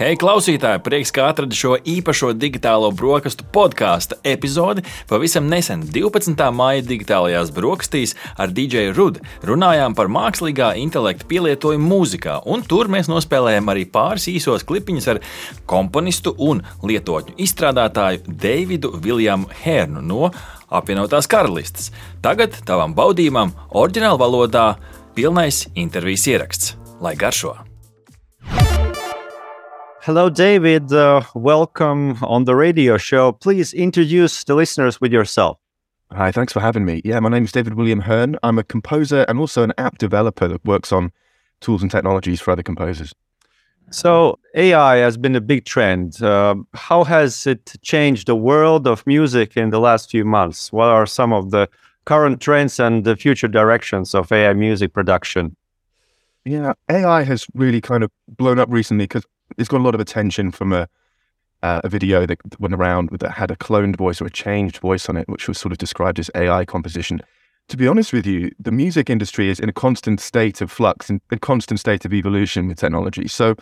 Hei, klausītāji! Prieks, ka atradi šo īpašo digitālo brokastu podkāstu epizodi. Pavisam nesen, 12. maija digitālajās brokastīs ar DJ Rudu runājām par mākslīgā intelekta pielietojumu mūzikā, un tur mēs nospēlējām arī pāris īsos klipiņus ar komponistu un lietotņu izstrādātāju Davidu Viljamu Hērnu no apvienotās karalistes. Tagad tavam baudījumam, oriģinālā valodā, pilnais intervijas ieraksts. Lai garšo! Hello, David. Uh, welcome on the radio show. Please introduce the listeners with yourself. Hi, thanks for having me. Yeah, my name is David William Hearn. I'm a composer and also an app developer that works on tools and technologies for other composers. So, AI has been a big trend. Uh, how has it changed the world of music in the last few months? What are some of the current trends and the future directions of AI music production? Yeah, AI has really kind of blown up recently because it's got a lot of attention from a uh, a video that went around that had a cloned voice or a changed voice on it, which was sort of described as AI composition. To be honest with you, the music industry is in a constant state of flux and a constant state of evolution with technology. So,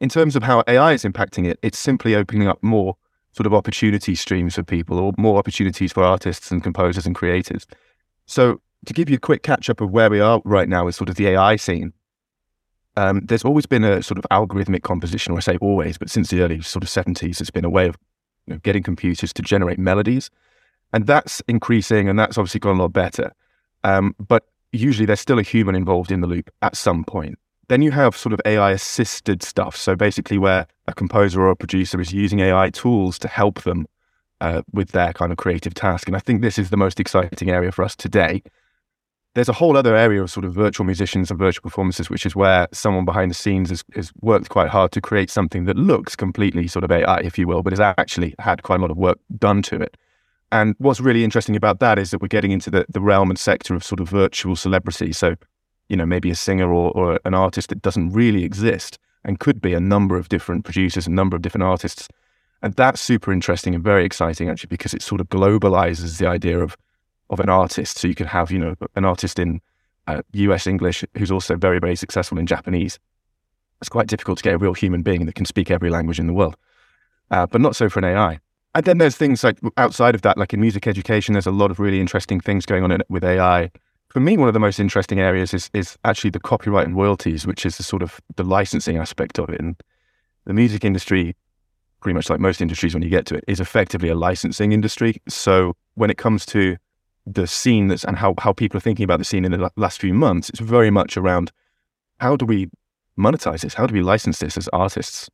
in terms of how AI is impacting it, it's simply opening up more sort of opportunity streams for people or more opportunities for artists and composers and creators. So, to give you a quick catch up of where we are right now with sort of the AI scene, um, there's always been a sort of algorithmic composition, or I say always, but since the early sort of 70s, it's been a way of you know, getting computers to generate melodies. And that's increasing, and that's obviously gone a lot better. Um, but usually there's still a human involved in the loop at some point. Then you have sort of AI assisted stuff. So basically, where a composer or a producer is using AI tools to help them uh, with their kind of creative task. And I think this is the most exciting area for us today there's a whole other area of sort of virtual musicians and virtual performances, which is where someone behind the scenes has, has, worked quite hard to create something that looks completely sort of AI, if you will, but has actually had quite a lot of work done to it. And what's really interesting about that is that we're getting into the, the realm and sector of sort of virtual celebrity. So, you know, maybe a singer or, or an artist that doesn't really exist and could be a number of different producers, a number of different artists. And that's super interesting and very exciting, actually, because it sort of globalizes the idea of of an artist. So you could have, you know, an artist in uh, US English who's also very, very successful in Japanese. It's quite difficult to get a real human being that can speak every language in the world, uh, but not so for an AI. And then there's things like outside of that, like in music education, there's a lot of really interesting things going on in, with AI. For me, one of the most interesting areas is is actually the copyright and royalties, which is the sort of the licensing aspect of it. And the music industry, pretty much like most industries when you get to it, is effectively a licensing industry. So when it comes to the scene that's and how, how people are thinking about the scene in the last few months, it's very much around how do we monetize this? How do we license this as artists?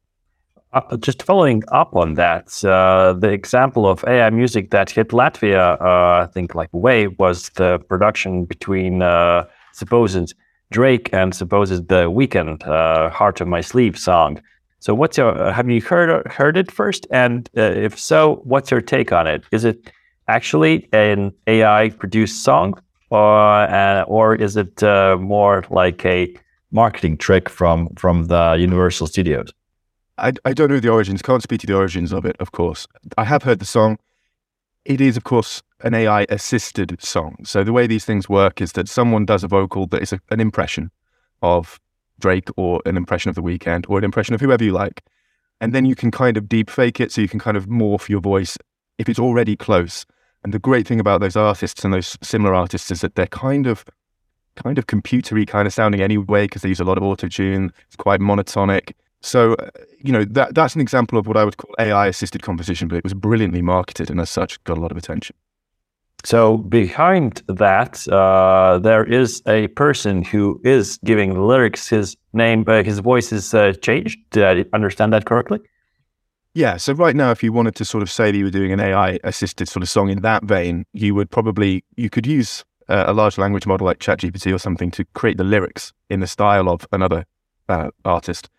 Uh, just following up on that, uh, the example of AI music that hit Latvia, uh, I think, like way was the production between uh, supposed Drake and supposed The Weeknd, uh, "Heart of My Sleeve" song. So, what's your have you heard heard it first? And uh, if so, what's your take on it? Is it actually an AI produced song, or uh, or is it uh, more like a marketing trick from from the Universal Studios? I, I don't know the origins. Can't speak to the origins of it. Of course, I have heard the song. It is, of course, an AI assisted song. So the way these things work is that someone does a vocal that is a, an impression of Drake or an impression of The Weeknd or an impression of whoever you like. And then you can kind of deep fake it. So you can kind of morph your voice if it's already close. And the great thing about those artists and those similar artists is that they're kind of kind of computery kind of sounding anyway because they use a lot of auto tune. It's quite monotonic. So, uh, you know, that that's an example of what I would call AI assisted composition, but it was brilliantly marketed and as such got a lot of attention. So behind that, uh, there is a person who is giving the lyrics. His name, uh, his voice is uh, changed. Did I understand that correctly? Yeah. So right now, if you wanted to sort of say that you were doing an AI assisted sort of song in that vein, you would probably you could use uh, a large language model like ChatGPT or something to create the lyrics in the style of another uh, artist,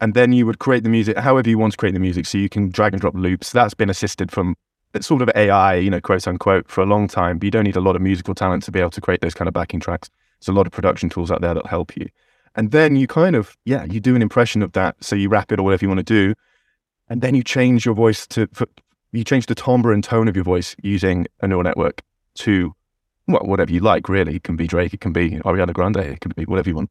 and then you would create the music however you want to create the music. So you can drag and drop loops. That's been assisted from sort of AI, you know, quote unquote, for a long time. But you don't need a lot of musical talent to be able to create those kind of backing tracks. There's a lot of production tools out there that help you. And then you kind of, yeah, you do an impression of that. So you rap it or whatever you want to do and then you change your voice to for, you change the timbre and tone of your voice using a neural network to well, whatever you like. Really, it can be Drake, it can be Ariana Grande, it can be whatever you want.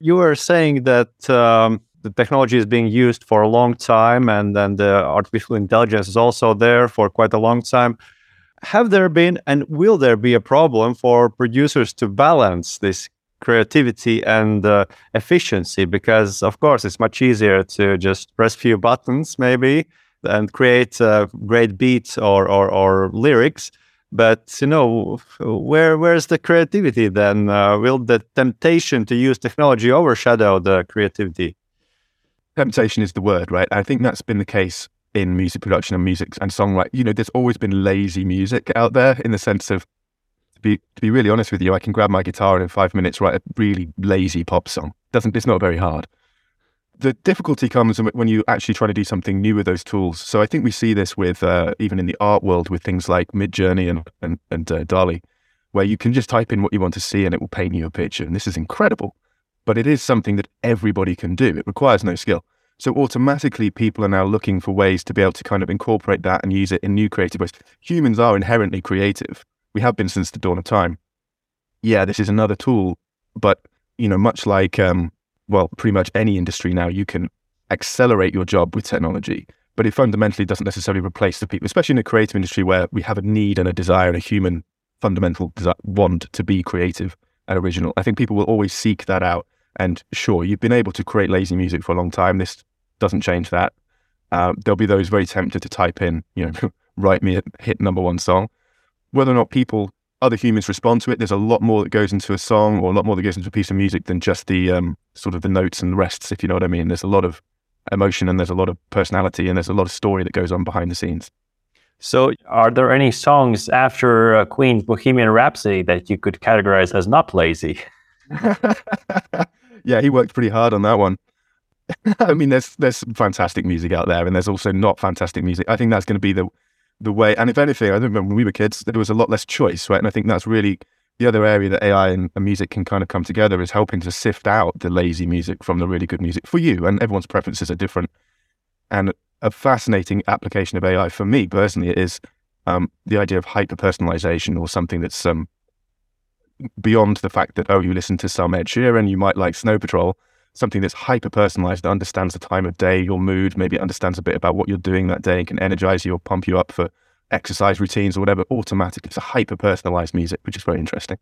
You were saying that um, the technology is being used for a long time, and then the artificial intelligence is also there for quite a long time. Have there been and will there be a problem for producers to balance this creativity and uh, efficiency? Because of course, it's much easier to just press a few buttons, maybe, and create a great beats or, or, or lyrics but you know, where where's the creativity then? Uh, will the temptation to use technology overshadow the creativity? Temptation is the word, right? I think that's been the case in music production and music and songwriting. You know, there's always been lazy music out there in the sense of to be to be really honest with you, I can grab my guitar and in five minutes write a really lazy pop song. Doesn't it's not very hard the difficulty comes when you actually try to do something new with those tools. So I think we see this with uh, even in the art world with things like Midjourney and and, and uh, DALL-E, where you can just type in what you want to see and it will paint you a picture. And this is incredible, but it is something that everybody can do. It requires no skill. So automatically, people are now looking for ways to be able to kind of incorporate that and use it in new creative ways. Humans are inherently creative. We have been since the dawn of time. Yeah, this is another tool, but you know, much like um, well, pretty much any industry now, you can accelerate your job with technology, but it fundamentally doesn't necessarily replace the people, especially in the creative industry where we have a need and a desire and a human fundamental desire, want to be creative and original. I think people will always seek that out. And sure, you've been able to create lazy music for a long time. This doesn't change that. Uh, there'll be those very tempted to type in, you know, write me a hit number one song. Whether or not people other humans respond to it. There's a lot more that goes into a song or a lot more that goes into a piece of music than just the um, sort of the notes and the rests, if you know what I mean. There's a lot of emotion and there's a lot of personality and there's a lot of story that goes on behind the scenes. So, are there any songs after uh, Queen's Bohemian Rhapsody that you could categorize as not lazy? yeah, he worked pretty hard on that one. I mean, there's there's fantastic music out there, and there's also not fantastic music. I think that's going to be the the way. And if anything, I remember when we were kids, there was a lot less choice, right? And I think that's really the other area that AI and, music can kind of come together is helping to sift out the lazy music from the really good music for you. And everyone's preferences are different. And a fascinating application of AI for me personally is um, the idea of hyper personalization or something that's um, beyond the fact that, oh, you listen to some Ed Sheeran, you might like Snow Patrol, something that's hyper personalized that understands the time of day, your mood, maybe understands a bit about what you're doing that day and can energize you or pump you up for exercise routines or whatever automatically. It's a hyper personalized music, which is very interesting.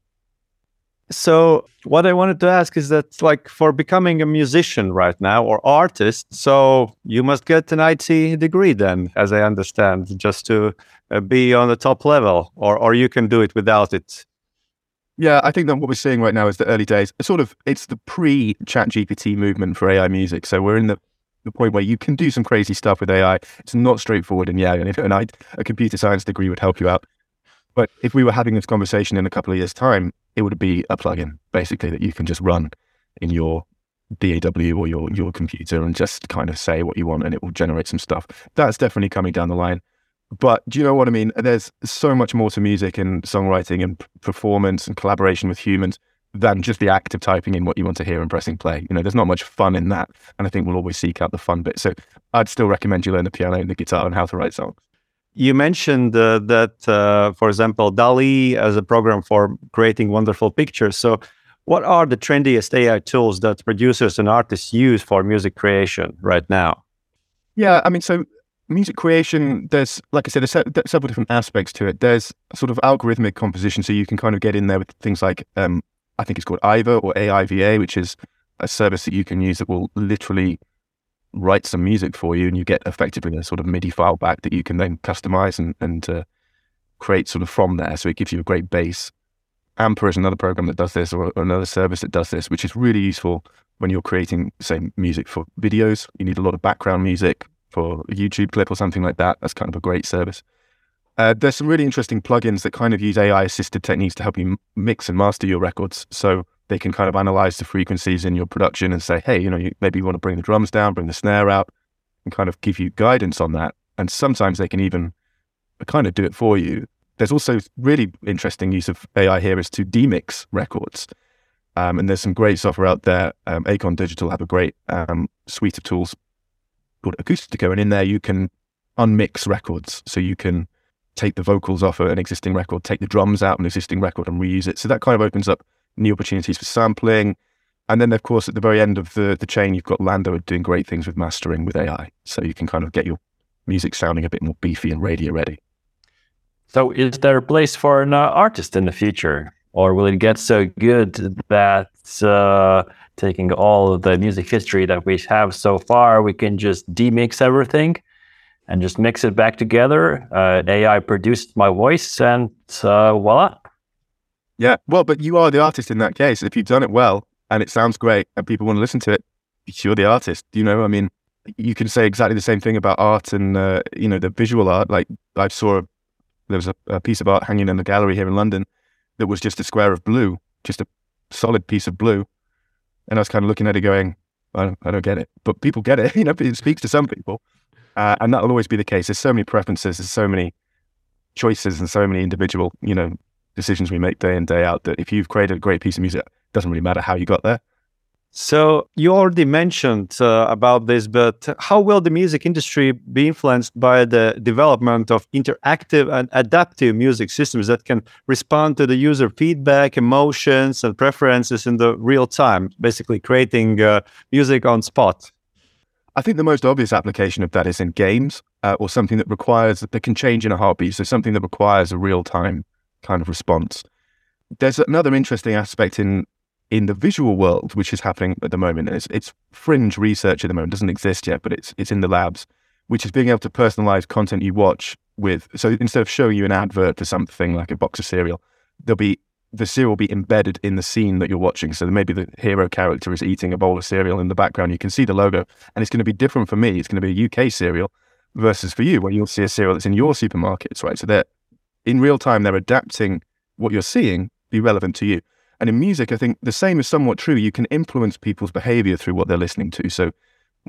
So, what I wanted to ask is that, like, for becoming a musician right now or artist, so you must get an IT degree, then, as I understand, just to uh, be on the top level, or or you can do it without it. Yeah, I think that what we're seeing right now is the early days. Sort of, it's the pre-ChatGPT movement for AI music. So we're in the the point where you can do some crazy stuff with AI. It's not straightforward, and yeah, and, and I, a computer science degree would help you out. But if we were having this conversation in a couple of years' time, it would be a plugin basically that you can just run in your DAW or your your computer and just kind of say what you want, and it will generate some stuff. That's definitely coming down the line. But do you know what I mean? There's so much more to music and songwriting and performance and collaboration with humans than just the act of typing in what you want to hear and pressing play. You know, there's not much fun in that. And I think we'll always seek out the fun bit. So I'd still recommend you learn the piano and the guitar and how to write songs. You mentioned uh, that, uh, for example, DALL-E as a program for creating wonderful pictures. So, what are the trendiest AI tools that producers and artists use for music creation right now? Yeah, I mean, so music creation, there's, like I said, there's several different aspects to it. There's sort of algorithmic composition, so you can kind of get in there with things like, um, I think it's called IVA or AIVA, which is a service that you can use that will literally write some music for you, and you get effectively a sort of MIDI file back that you can then customize and, and uh, create sort of from there. So it gives you a great base. Amper is another program that does this, or another service that does this, which is really useful when you're creating, say, music for videos. You need a lot of background music, for a YouTube clip or something like that. That's kind of a great service. Uh, there's some really interesting plugins that kind of use AI assisted techniques to help you mix and master your records. So they can kind of analyze the frequencies in your production and say, hey, you know, you, maybe you want to bring the drums down, bring the snare out, and kind of give you guidance on that. And sometimes they can even kind of do it for you. There's also really interesting use of AI here is to demix records. Um, and there's some great software out there. Um, Acon Digital have a great um, suite of tools called and in there you can unmix records. So you can take the vocals off an existing record, take the drums out of an existing record, and reuse it. So that kind of opens up new opportunities for sampling. And then, of course, at the very end of the, the chain, you've got LANDR doing great things with mastering with AI. So you can kind of get your music sounding a bit more beefy and radio ready. So, is there a place for an uh, artist in the future? Or will it get so good that uh, taking all of the music history that we have so far, we can just demix everything and just mix it back together? Uh, AI produced my voice, and uh, voila. Yeah, well, but you are the artist in that case. If you've done it well, and it sounds great and people want to listen to it, you're the artist. You know, I mean, you can say exactly the same thing about art and uh, you know the visual art. Like I saw, a, there was a, a, piece of art hanging in the gallery here in London that was just a square of blue, just a solid piece of blue, and I was kind of looking at it, going, I don't, I don't get it, but people get it. you know, it speaks to some people, uh, and that will always be the case. There's so many preferences, there's so many choices, and so many individual, you know, decisions we make day in day out. That if you've created a great piece of music, it doesn't really matter how you got there. So you already mentioned uh, about this, but how will the music industry be influenced by the development of interactive and adaptive music systems that can respond to the user feedback, emotions, and preferences in the real time, basically creating uh, music on spot? I think the most obvious application of that is in games uh, or something that requires that can change in a heartbeat. So something that requires a real time kind of response. There's another interesting aspect in in the visual world, which is happening at the moment, it's, it's fringe research at the moment, doesn't exist yet, but it's it's in the labs, which is being able to personalize content you watch with. So instead of showing you an advert for something like a box of cereal, there'll be the cereal will be embedded in the scene that you're watching. So maybe the hero character is eating a bowl of cereal in the background. You can see the logo, and it's going to be different for me. It's going to be a UK cereal versus for you, where you'll see a cereal that's in your supermarkets, right? So they're in real time. They're adapting what you're seeing be relevant to you. And in music, I think the same is somewhat true. You can influence people's behavior through what they're listening to. So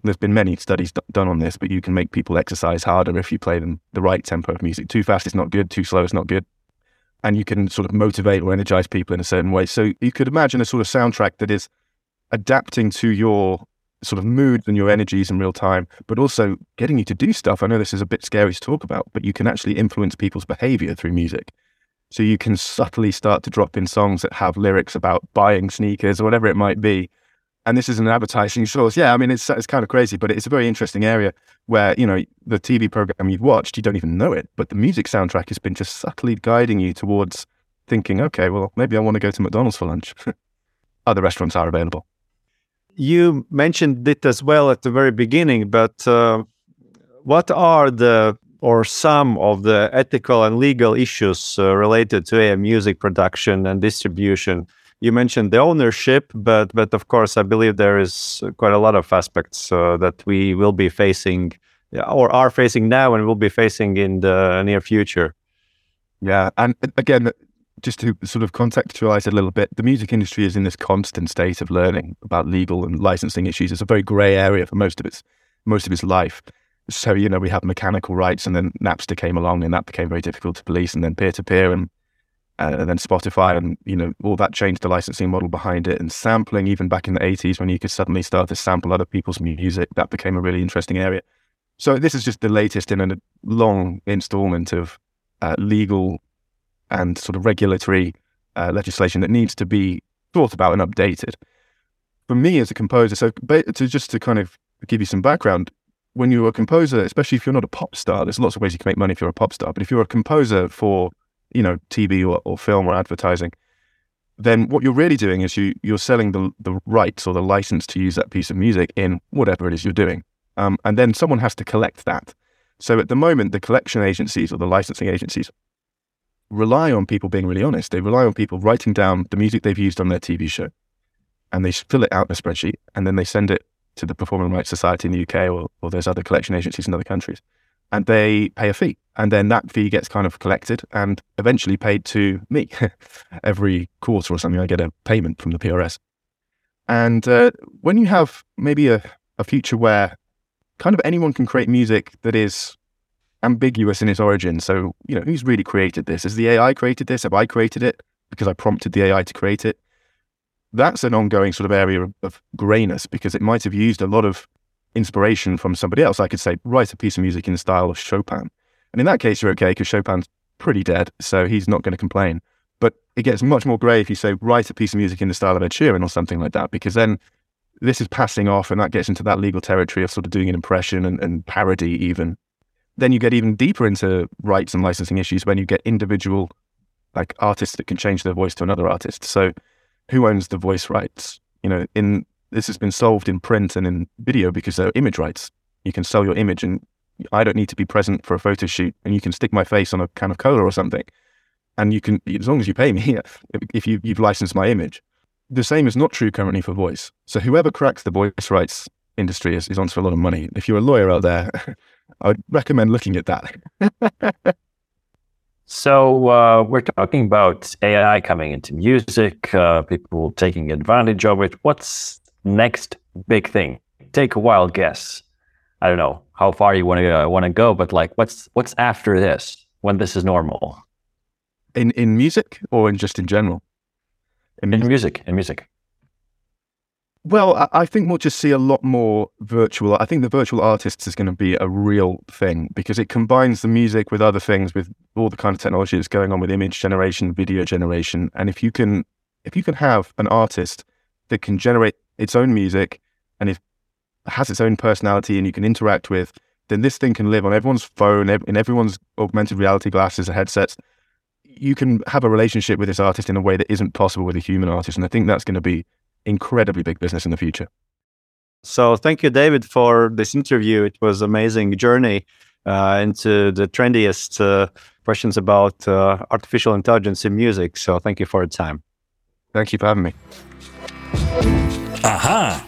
there's been many studies d- done on this, but you can make people exercise harder if you play them the right tempo of music. Too fast is not good, too slow is not good. And you can sort of motivate or energize people in a certain way. So you could imagine a sort of soundtrack that is adapting to your sort of moods and your energies in real time, but also getting you to do stuff. I know this is a bit scary to talk about, but you can actually influence people's behavior through music. So you can subtly start to drop in songs that have lyrics about buying sneakers or whatever it might be. And this is an advertising source. Yeah, I mean, it's, it's kind of crazy, but it's a very interesting area where, you know, the TV program you've watched, you don't even know it, but the music soundtrack has been just subtly guiding you towards thinking, okay, well, maybe I want to go to McDonald's for lunch. Other restaurants are available. You mentioned it as well at the very beginning, but uh, what are the or some of the ethical and legal issues uh, related to AI music production and distribution. You mentioned the ownership, but but of course, I believe there is quite a lot of aspects uh, that we will be facing, or are facing now, and will be facing in the near future. Yeah, and again, just to sort of contextualize a little bit, the music industry is in this constant state of learning about legal and licensing issues. It's a very grey area for most of its most of its life. So, you know, we had mechanical rights and then Napster came along and that became very difficult to police and then peer to peer and, uh, and then Spotify and, you know, all that changed the licensing model behind it and sampling even back in the 80s when you could suddenly start to sample other people's music, that became a really interesting area. So this is just the latest in a long installment of uh, legal and sort of regulatory uh, legislation that needs to be thought about and updated. For me as a composer, so to just to kind of give you some background, when you're a composer, especially if you're not a pop star, there's lots of ways you can make money if you're a pop star. But if you're a composer for, you know, TV or, or film or advertising, then what you're really doing is you you're selling the the rights or the license to use that piece of music in whatever it is you're doing, um, and then someone has to collect that. So at the moment, the collection agencies or the licensing agencies rely on people being really honest. They rely on people writing down the music they've used on their TV show, and they fill it out in a spreadsheet, and then they send it to the Performing Rights Society in the UK or, or there's other collection agencies in other countries. And they pay a fee. And then that fee gets kind of collected and eventually paid to me. Every quarter or something, I get a payment from the PRS. And uh, when you have maybe a, a future where kind of anyone can create music that is ambiguous in its origin. So, you know, who's really created this? Has the AI created this? Have I created it because I prompted the AI to create it? That's an ongoing sort of area of, of grayness because it might have used a lot of inspiration from somebody else. I could say, write a piece of music in the style of Chopin. And in that case, you're okay because Chopin's pretty dead, so he's not going to complain. But it gets much more grey if you say write a piece of music in the style of Ed Sheeran or something like that, because then this is passing off and that gets into that legal territory of sort of doing an impression and, and parody even. Then you get even deeper into rights and licensing issues when you get individual like artists that can change their voice to another artist. So who owns the voice rights? You know, in this has been solved in print and in video because there are image rights. You can sell your image and I don't need to be present for a photo shoot and you can stick my face on a can of cola or something. And you can, as long as you pay me, if you, you've licensed my image. The same is not true currently for voice. So whoever cracks the voice rights industry is, is onto a lot of money. If you're a lawyer out there, I would recommend looking at that. so uh, we're talking about AI coming into music, uh, people taking advantage of it. What's next big thing? Take a wild guess. I don't know how far you want to uh, want to go, but like, what's what's after this when this is normal? In in music or in just in general? In, in music, in music. Well, I think we'll just see a lot more virtual. I think the virtual artists is going to be a real thing because it combines the music with other things, with all the kind of technology that's going on with image generation, video generation. And if you can, if you can have an artist that can generate its own music and it has its own personality and you can interact with, then this thing can live on everyone's phone, in everyone's augmented reality glasses or headsets. You can have a relationship with this artist in a way that isn't possible with a human artist. And I think that's going to be incredibly big business in the future. So thank you, David, for this interview. It was amazing journey uh, into the trendiest uh, questions about uh, artificial intelligence in music. So thank you for your time. Thank you for having me. Aha!